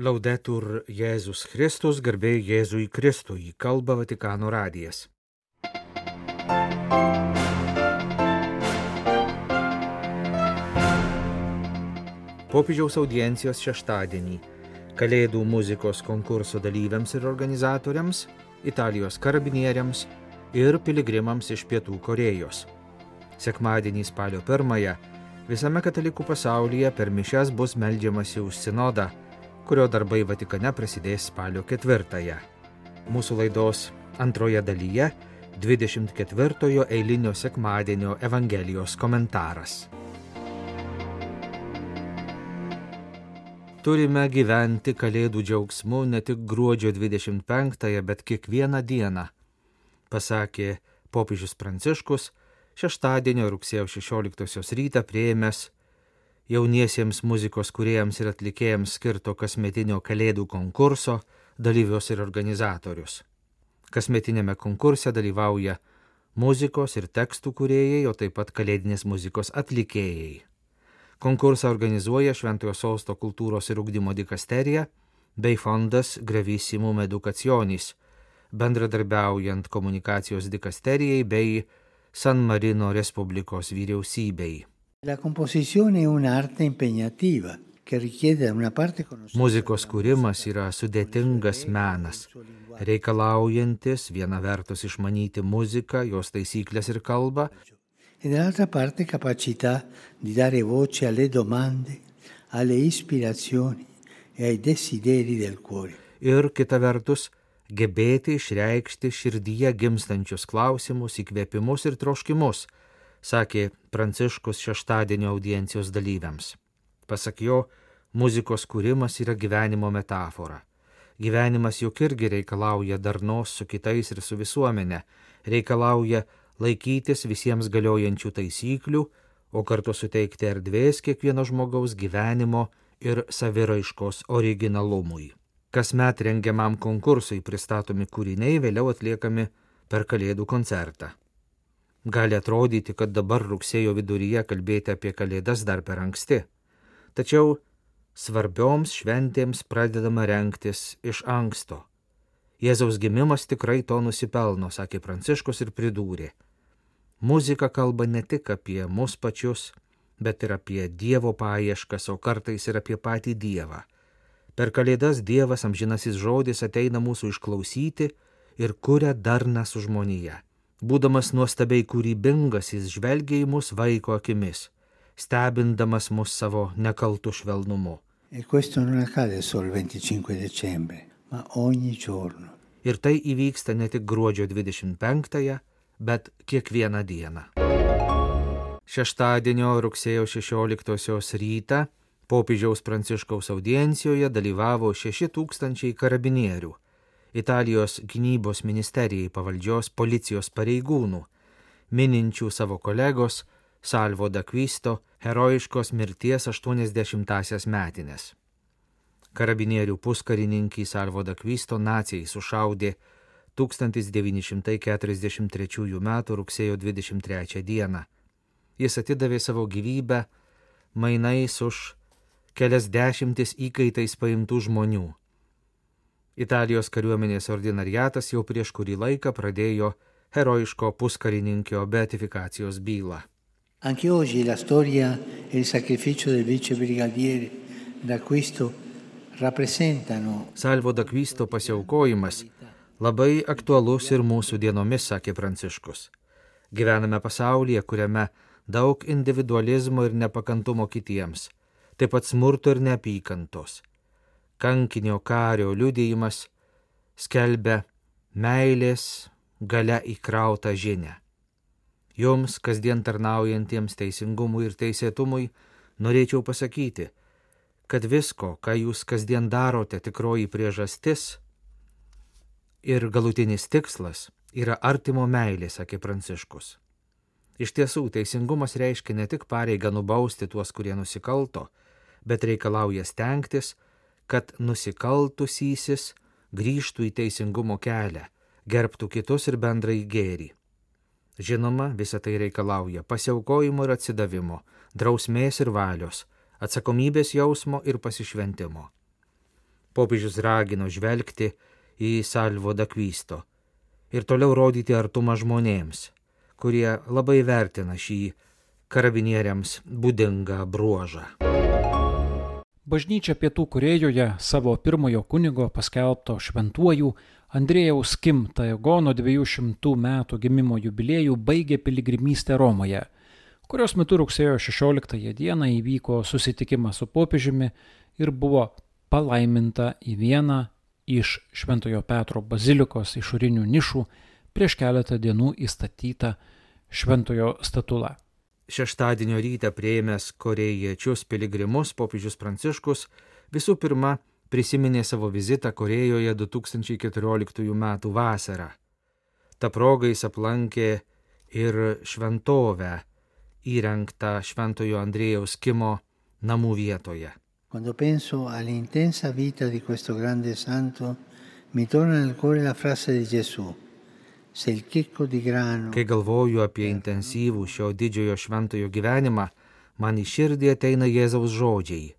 Laudetur Jėzus Kristus, garbė Jėzui Kristui, kalba Vatikano radijas. Popiežiaus audiencijos šeštadienį Kalėdų muzikos konkurso dalyviams ir organizatoriams, Italijos karabinieriams ir piligrimams iš Pietų Korejos. Sekmadienį spalio pirmąją visame katalikų pasaulyje per mišes bus melžiamasi už sinodą, kurio darbai Vatikane prasidės spalio ketvirtąją. Mūsų laidos antroje dalyje 24 eilinio sekmadienio Evangelijos komentaras. Turime gyventi Kalėdų džiaugsmu ne tik gruodžio 25-ąją, bet kiekvieną dieną, pasakė popiežius Pranciškus šeštadienio rugsėjo 16 rytą prieimęs jauniesiems muzikos kuriejams ir atlikėjams skirto kasmetinio Kalėdų konkurso dalyvius ir organizatorius. Kasmetinėme konkurse dalyvauja muzikos ir tekstų kuriejai, o taip pat kalėdinės muzikos atlikėjai. Konkursą organizuoja Šventojo Sosto kultūros ir ugdymo dikasterija bei fondas Gravissimum Educationis, bendradarbiaujant komunikacijos dikasterijai bei San Marino Respublikos vyriausybei. La composizione è un'arte impegnativa che richiede da una parte conoscenza Muzikos kūrimas yra sudėtingas menas, reikalaujantis viena vertus išmanyti muziką, jos taisyklės ir kalbą, e dall'altra parte capacità di dare voce alle domande, alle ispirazioni e ai desideri del cuore. ir kita vertus gebėti išreikšti širdyje gimstančius klausimus, įkvėpimus ir troškimus, sakė Pranciškus šeštadienio audiencijos dalyviams. Pasak jo, muzikos kūrimas yra gyvenimo metafora. Gyvenimas juk irgi reikalauja darnos su kitais ir su visuomenė, reikalauja laikytis visiems galiojančių taisyklių, o kartu suteikti erdvės kiekvieno žmogaus gyvenimo ir saviraiškos originalumui. Kasmet rengiamam konkursui pristatomi kūriniai vėliau atliekami per Kalėdų koncertą. Gali atrodyti, kad dabar rugsėjo viduryje kalbėti apie Kalėdas dar per anksti. Tačiau svarbioms šventėms pradedama renktis iš anksto. Jėzaus gimimas tikrai to nusipelno, sakė Pranciškus ir pridūrė. Muzika kalba ne tik apie mus pačius, bet ir apie Dievo paieškas, o kartais ir apie patį Dievą. Per Kalėdas Dievas amžinasis žodis ateina mūsų išklausyti ir kuria darną su žmonija. Būdamas nuostabiai kūrybingas, jis žvelgia į mus vaiko akimis, stebindamas mus savo nekaltų švelnumu. E questo non accade solo il 25 dicembre, ma ogni giorno. Ir tai įvyksta ne tik gruodžio 25-ąją, bet kiekvieną dieną. Šeštadienio rugsėjo 16 rytą popiežiaus Pranciškaus audiencijoje dalyvavo 6000 karabinierių, Italijos gynybos ministerijai pavaldžios policijos pareigūnų, mininčių savo kolegos Salvo Dakvisto herojiškos mirties 80-asias metinės. Karabinierių puskarininkį Salvo Dakvisto nacijai sušaudė 1943 m. rugsėjo 23 d. Jis atidavė savo gyvybę mainais už kelias dešimtis įkaitais paimtų žmonių. Italijos kariuomenės ordinariatas jau prieš kurį laiką pradėjo herojiško puskarininkio beatifikacijos bylą. Anche oggi la storia e il sacrificio del vice brigadiere d'Acquisto rappresentano Salvo Dakvisto pasiaukojimas labai aktualus ir mūsų dienomis, sakė Pranciškus. Gyvename pasaulyje, kuriame daug individualizmo ir nepakantumo kitiems, taip pat smurto ir neapykantos. Kankinio kario liudijimas skelbia meilės gale įkrautą žinę. Jums, kasdien tarnaujantiems teisingumui ir teisėtumui, norėčiau pasakyti, kad visko, ką jūs kasdien darote, tikroji priežastis ir galutinis tikslas yra artimo meilė, sakė Pranciškus. Iš tiesų, teisingumas reiškia ne tik pareigą nubausti tuos, kurie nusikalto, bet reikalauja stengtis, kad nusikaltusysis grįžtų į teisingumo kelią, gerbtų kitus ir bendrai gėrį. Žinoma, visa tai reikalauja pasiaukojimo ir atsidavimo, drausmės ir valios, atsakomybės jausmo ir pasišventimo. Popiežius ragino žvelgti į Salvo Dakvysto ir toliau rodyti artumą žmonėms, kurie labai vertina šį karabinieriams būdingą bruožą. Bažnyčia Pietų Korejoje savo pirmojo kunigo paskelbto šventuoju Andrėjaus Kim Taegono 200 metų gimimo jubiliejų baigė piligrimystę Romoje, kurios metu rugsėjo 16 dieną įvyko susitikimas su popiežiumi ir buvo palaiminta į vieną iš Šventojo Petro bazilikos išorinių nišų prieš keletą dienų įstatytą Šventojo statulą. Šeštadienio rytą prieimęs korejiečius piligrimus popiežius Pranciškus visų pirma prisiminė savo vizitą Korejoje 2014 m. vasarą. Ta proga jis aplankė ir šventovę įrengtą Šventojo Andrėjaus Kimo namų vietoje. Quando penso all'intensa vita di questo grande santo, mi torna nel cuore la frase di Gesù. Kai galvoju apie intensyvų šio didžiojo šventojo gyvenimą, man į širdį ateina Jėzaus žodžiai.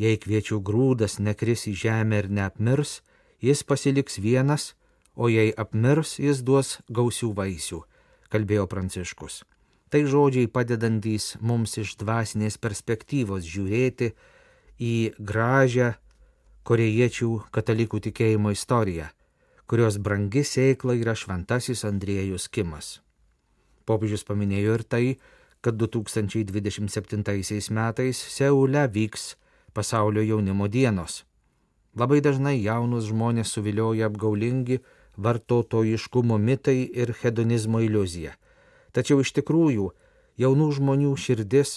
Jei kviečių grūdas nekris į žemę ir neapmirs, jis pasiliks vienas, o jei apmirs, jis duos gausių vaisių, kalbėjo Pranciškus. Tai žodžiai padedantys mums iš dvasinės perspektyvos žiūrėti, į gražią korejiečių katalikų tikėjimo istoriją, kurios brangi sėkla yra šventasis Andriejus Kimas. Popiežius paminėjo ir tai, kad 2027 metais Seule vyks pasaulio jaunimo dienos. Labai dažnai jaunus žmonės suvilioja apgaulingi vartotojiškumo mitai ir hedonizmo iliuzija. Tačiau iš tikrųjų jaunų žmonių širdis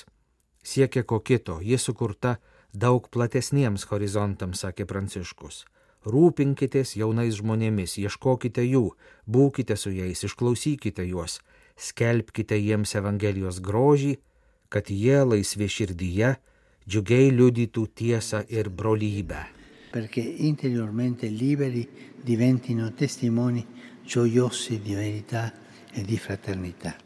siekia ko kito, ji sukurta daug platesniems horizontams, sakė Pranciškus. Rūpinkitės jaunais žmonėmis, ieškokite jų, būkite su jais, išklausykite juos, skelbkite jiems Evangelijos grožį, kad jie laisvi širdyje džiugiai liudytų tiesą ir brolybę. Perché interiormente liberi diventino testimoni gioiosi di verità e di fraternità.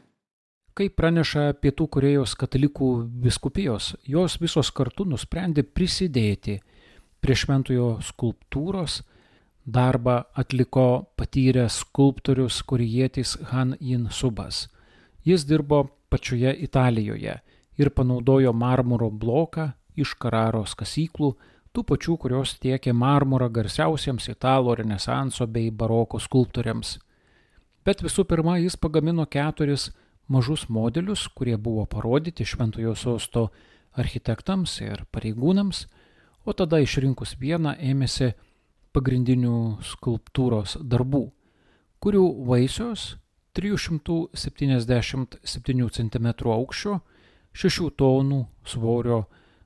Kaip praneša Pietų Korejos katalikų viskupijos, jos visos kartu nusprendė prisidėti prie šventojo skulptūros. Darbą atliko patyręs skulptorius korejietis Han Jin Subas. Jis dirbo pačioje Italijoje ir panaudojo marmuro bloką iš Kararos kasyklų, tų pačių, kurios tiekė marmurą garsiausiems italo renesanso bei baroko skulptoriams. Bet visų pirma, jis pagamino keturis mažus modelius, kurie buvo parodyti Šventojo sosto architektams ir pareigūnams, o tada išrinkus vieną ėmėsi pagrindinių skulptūros darbų, kurių vaisios 377 cm aukščio, 6 tonų svorio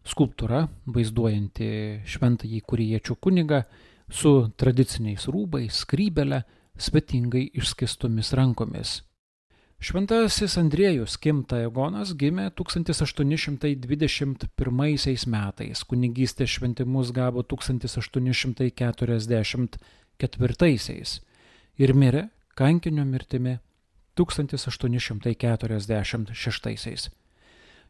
skulptūra vaizduojanti šventąjį kuriečių kunigą su tradiciniais rūbais, skrybelė, svetingai išskistomis rankomis. Šventasis Andriejus Kim Taegonas gimė 1821 metais, kunigystės šventimus gavo 1844 ir mirė kankinio mirtimi 1846.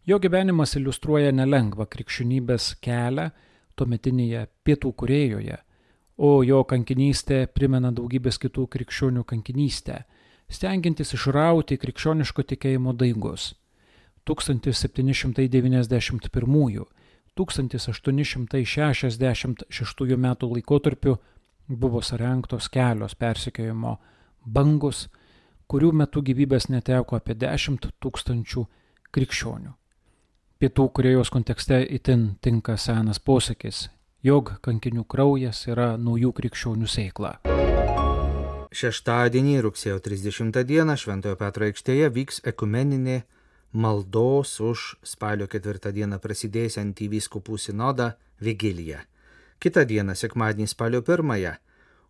Jo gyvenimas iliustruoja nelengvą krikščionybės kelią tuometinėje Pietų Korejoje, o jo kankinystė primena daugybės kitų krikščionių kankinystę stengiantis išrauti krikščioniško tikėjimo daigus. 1771-1866 metų laikotarpiu buvo surinktos kelios persikėjimo bangus, kurių metu gyvybės neteko apie 10 tūkstančių krikščionių. Pietų Korejos kontekste itin tinka senas posakis, jog kankinių kraujas yra naujų krikščionių sėkla. Šeštadienį, rugsėjo 30 dieną, Šventojo Petro aikštėje vyks ekumeninė maldos už spalio 4 dieną prasidėsiantį vyskupų sinodą vigilija. Kita diena, sekmadienį spalio 1,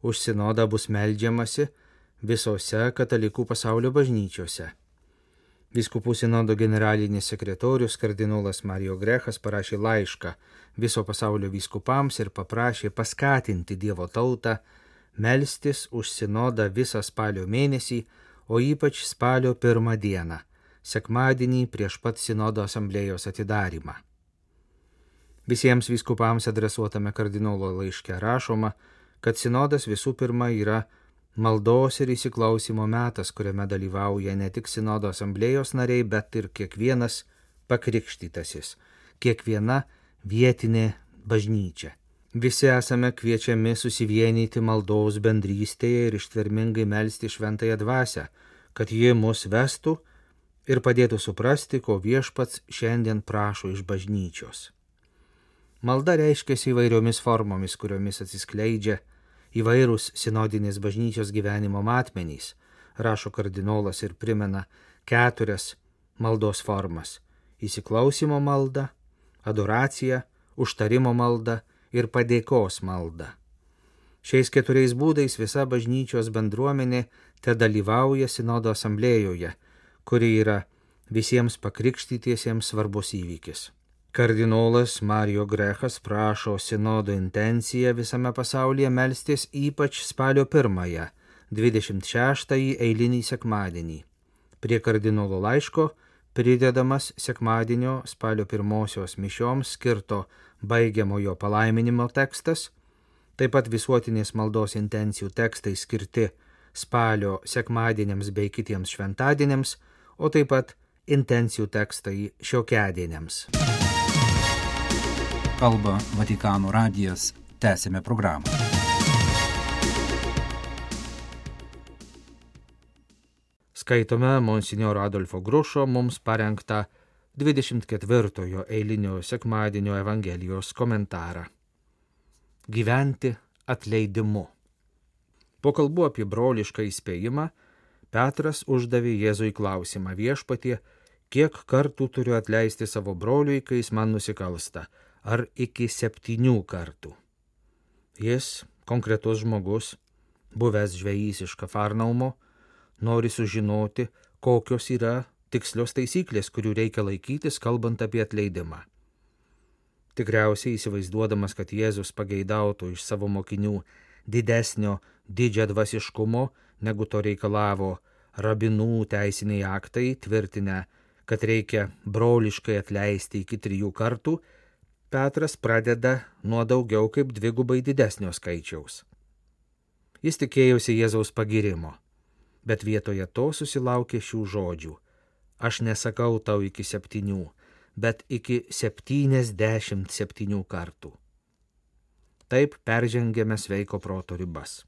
už sinodą bus melžiamasi visose katalikų pasaulio bažnyčiose. Vyskupų sinodo generalinis sekretorius kardinolas Mario Grechas parašė laišką viso pasaulio vyskupams ir paprašė paskatinti Dievo tautą melstis už sinodą visą spalio mėnesį, o ypač spalio pirmą dieną, sekmadienį prieš pat sinodo asamblėjos atidarimą. Visiems vyskupams adresuotame kardinolo laiške rašoma, kad sinodas visų pirma yra maldos ir įsiklausimo metas, kuriame dalyvauja ne tik sinodo asamblėjos nariai, bet ir kiekvienas pakrikštytasis, kiekviena vietinė bažnyčia. Visi esame kviečiami susivienyti maldos bendrystėje ir ištvermingai melstį šventąją dvasę, kad ji mus vestų ir padėtų suprasti, ko viešpats šiandien prašo iš bažnyčios. Malda reiškiasi įvairiomis formomis, kuriomis atsiskleidžia įvairūs sinodinės bažnyčios gyvenimo matmenys, rašo kardinolas ir primena keturias maldos formas - įsiklausimo malda, adoracija, užtarimo malda ir padėkos malda. Šiais keturiais būdais visa bažnyčios bendruomenė te dalyvauja sinodo asamblėjoje, kuri yra visiems pakrikštytiesiems svarbus įvykis. Kardinolas Mario Grechas prašo sinodo intenciją visame pasaulyje melstis ypač spalio pirmąją, 26-ąjį eilinį sekmadienį. Prie kardinolo laiško pridedamas sekmadienio spalio pirmosios mišioms skirto baigiamojo palaiminimo tekstas, taip pat visuotinės maldos intencijų tekstai skirti spalio sekmadieniams bei kitiems šventadieniams, o taip pat intencijų tekstai šiokedieniams. Kalba Vatikano radijas, tęsėme programą. Skaitome Monsignoro Adolfo Grušo mums parengtą 24 eilinio sekmadienio Evangelijos komentarą. Gyventi atleidimu. Po kalbų apie brolišką įspėjimą, Petras uždavė Jėzui klausimą viešpatie, kiek kartų turiu atleisti savo broliui, kai jis man nusikalsta, ar iki septynių kartų. Jis, konkretus žmogus, buvęs žvejys iš Kafarnaumo, nori sužinoti, kokios yra tikslios taisyklės, kurių reikia laikytis, kalbant apie atleidimą. Tikriausiai įsivaizduodamas, kad Jėzus pageidautų iš savo mokinių didesnio didžią dvasiškumo, negu to reikalavo rabinų teisiniai aktai, tvirtinę, kad reikia broliškai atleisti iki trijų kartų, Petras pradeda nuo daugiau kaip dvigubai didesnio skaičiaus. Jis tikėjosi Jėzaus pagirimo, bet vietoje to susilaukė šių žodžių aš nesakau tau iki septynių, bet iki septyniasdešimt septynių kartų. Taip peržengėme sveiko proto ribas.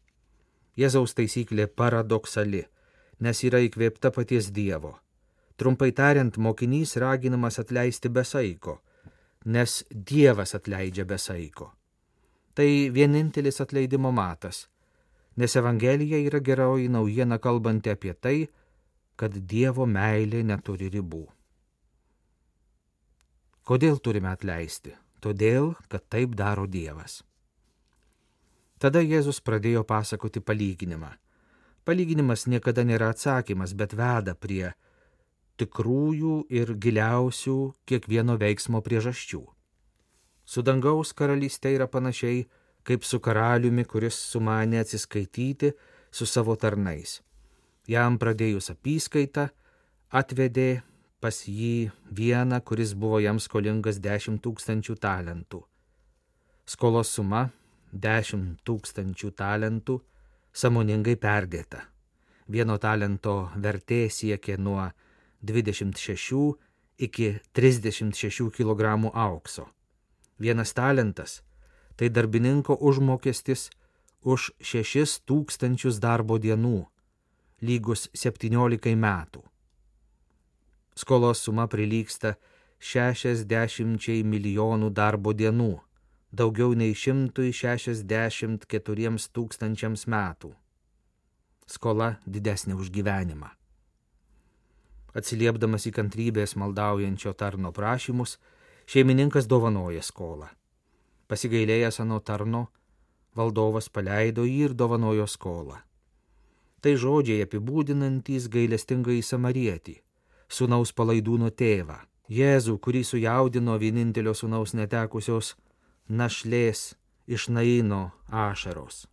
Jėzaus taisyklė paradoksali, nes yra įkvėpta paties Dievo. Trumpai tariant, mokinys raginamas atleisti besaiko, nes Dievas atleidžia besaiko. Tai vienintelis atleidimo matas, nes Evangelija yra geroji naujiena kalbanti apie tai, kad Dievo meilė neturi ribų. Kodėl turime atleisti? Todėl, kad taip daro Dievas. Tada Jėzus pradėjo pasakoti palyginimą. Palyginimas niekada nėra atsakymas, bet veda prie tikrųjų ir giliausių kiekvieno veiksmo priežasčių. Su dangaus karalystė yra panašiai kaip su karaliumi, kuris sumanė atsiskaityti su savo tarnais. Jam pradėjus apyskaitą, atvedė pas jį vieną, kuris buvo jam skolingas 10 tūkstančių talentų. Skolos suma 10 tūkstančių talentų samoningai perdėta. Vieno talento vertė siekė nuo 26 iki 36 kg aukso. Vienas talentas - tai darbininko užmokestis už 6 tūkstančius darbo dienų lygus 17 metų. Skolos suma prilyksta 60 milijonų darbo dienų, daugiau nei 164 tūkstančiams metų. Skola didesnė už gyvenimą. Atsiliepdamas į kantrybės maldaujančio tarno prašymus, šeimininkas dovanoja skolą. Pasigailėjęs ano tarno, valdovas paleido jį ir dovanojo skolą. Tai žodžiai apibūdinantys gailestingai samarietį, sunaus palaidūno tėvą, Jėzų, kurį sujaudino vienintelio sunaus netekusios našlės iš Naino ašaros.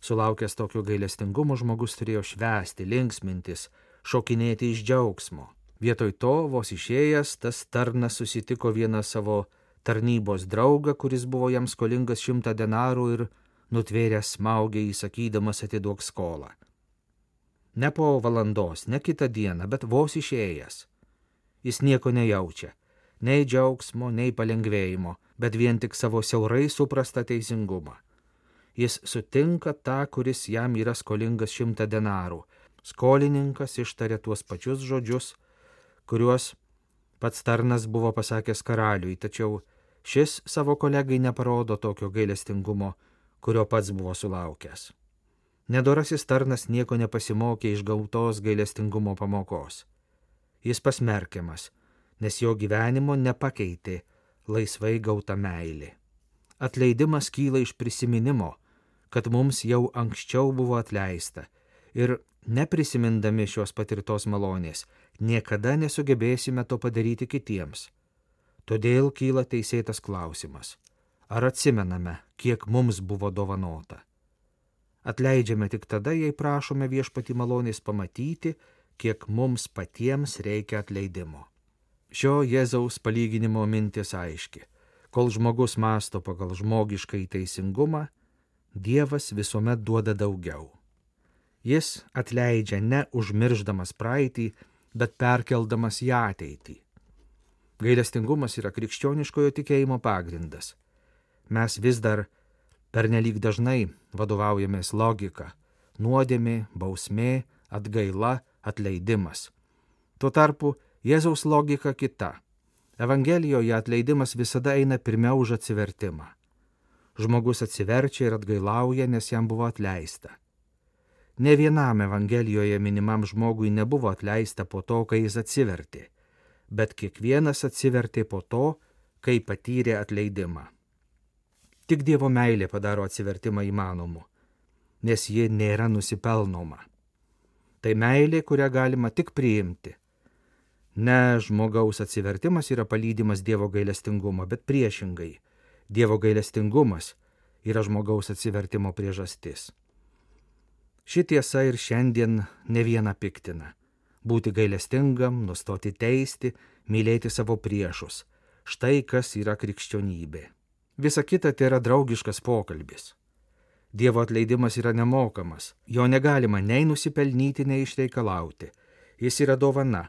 Sulaukęs tokio gailestingumo žmogus turėjo švęsti, linksmintis, šokinėti iš džiaugsmo. Vietoj to, vos išėjęs, tas tarnas susitiko vieną savo tarnybos draugą, kuris buvo jam skolingas šimtą denarų ir nutvėręs smaugę įsakydamas atiduok skolą. Ne po valandos, ne kitą dieną, bet vos išėjęs. Jis nieko nejaučia, nei džiaugsmo, nei palengvėjimo, bet vien tik savo siaurai suprastą teisingumą. Jis sutinka tą, kuris jam yra skolingas šimtą denarų. Skolininkas ištarė tuos pačius žodžius, kuriuos pats tarnas buvo pasakęs karaliui, tačiau šis savo kolegai neparodo tokio gailestingumo, kurio pats buvo sulaukęs. Nedorasis tarnas nieko nepasimokė iš gautos gailestingumo pamokos. Jis pasmerkiamas, nes jo gyvenimo nepakeitė laisvai gauta meilė. Atleidimas kyla iš prisiminimo, kad mums jau anksčiau buvo atleista ir neprisimindami šios patirtos malonės, niekada nesugebėsime to padaryti kitiems. Todėl kyla teisėtas klausimas, ar atsimename, kiek mums buvo dovanota. Atleidžiame tik tada, jei prašome viešpati malonės pamatyti, kiek mums patiems reikia atleidimo. Šio Jėzaus palyginimo mintis aiški. Kol žmogus masto pagal žmogišką teisingumą, Dievas visuomet duoda daugiau. Jis atleidžia ne užmirždamas praeitį, bet perkeldamas į ateitį. Gailestingumas yra krikščioniškojo tikėjimo pagrindas. Mes vis dar pernelyg dažnai vadovaujamės logika - nuodėmė, bausmė, atgaila, atleidimas. Tuo tarpu Jėzaus logika kita. Evangelijoje atleidimas visada eina pirmiau už atsivertimą. Žmogus atsiverčia ir atgailauja, nes jam buvo atleista. Ne vienam Evangelijoje minimam žmogui nebuvo atleista po to, kai jis atsivertė, bet kiekvienas atsivertė po to, kai patyrė atleidimą. Tik Dievo meilė padaro atsivertimą įmanomu, nes ji nėra nusipelnoma. Tai meilė, kurią galima tik priimti. Ne žmogaus atsivertimas yra palydimas Dievo gailestingumo, bet priešingai. Dievo gailestingumas yra žmogaus atsivertimo priežastis. Ši tiesa ir šiandien ne viena piktina. Būti gailestingam, nustoti teisti, mylėti savo priešus. Štai kas yra krikščionybė. Visa kita tai yra draugiškas pokalbis. Dievo atleidimas yra nemokamas, jo negalima nei nusipelnyti, nei išreikalauti. Jis yra dovana.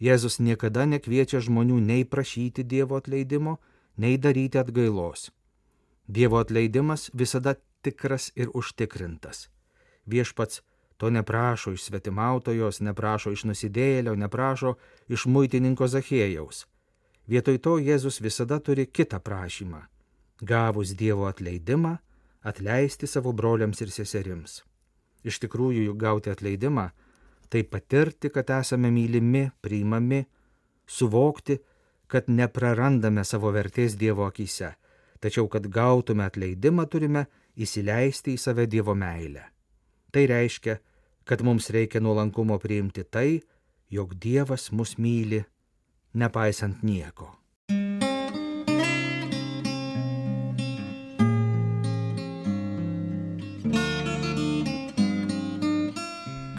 Jėzus niekada nekviečia žmonių nei prašyti Dievo atleidimo, nei daryti atgailos. Dievo atleidimas visada tikras ir užtikrintas. Viešpats to neprašo iš svetimautojos, neprašo iš nusidėjėlio, neprašo iš muitininko Zachėjaus. Vietoj to Jėzus visada turi kitą prašymą - gavus Dievo atleidimą, atleisti savo broliams ir seserims. Iš tikrųjų, juk gauti atleidimą - tai patirti, kad esame mylimi, priimami, suvokti, kad neprarandame savo vertės Dievo akise, tačiau kad gautume atleidimą turime įsileisti į save Dievo meilę. Tai reiškia, kad mums reikia nuolankumo priimti tai, jog Dievas mus myli, nepaisant nieko.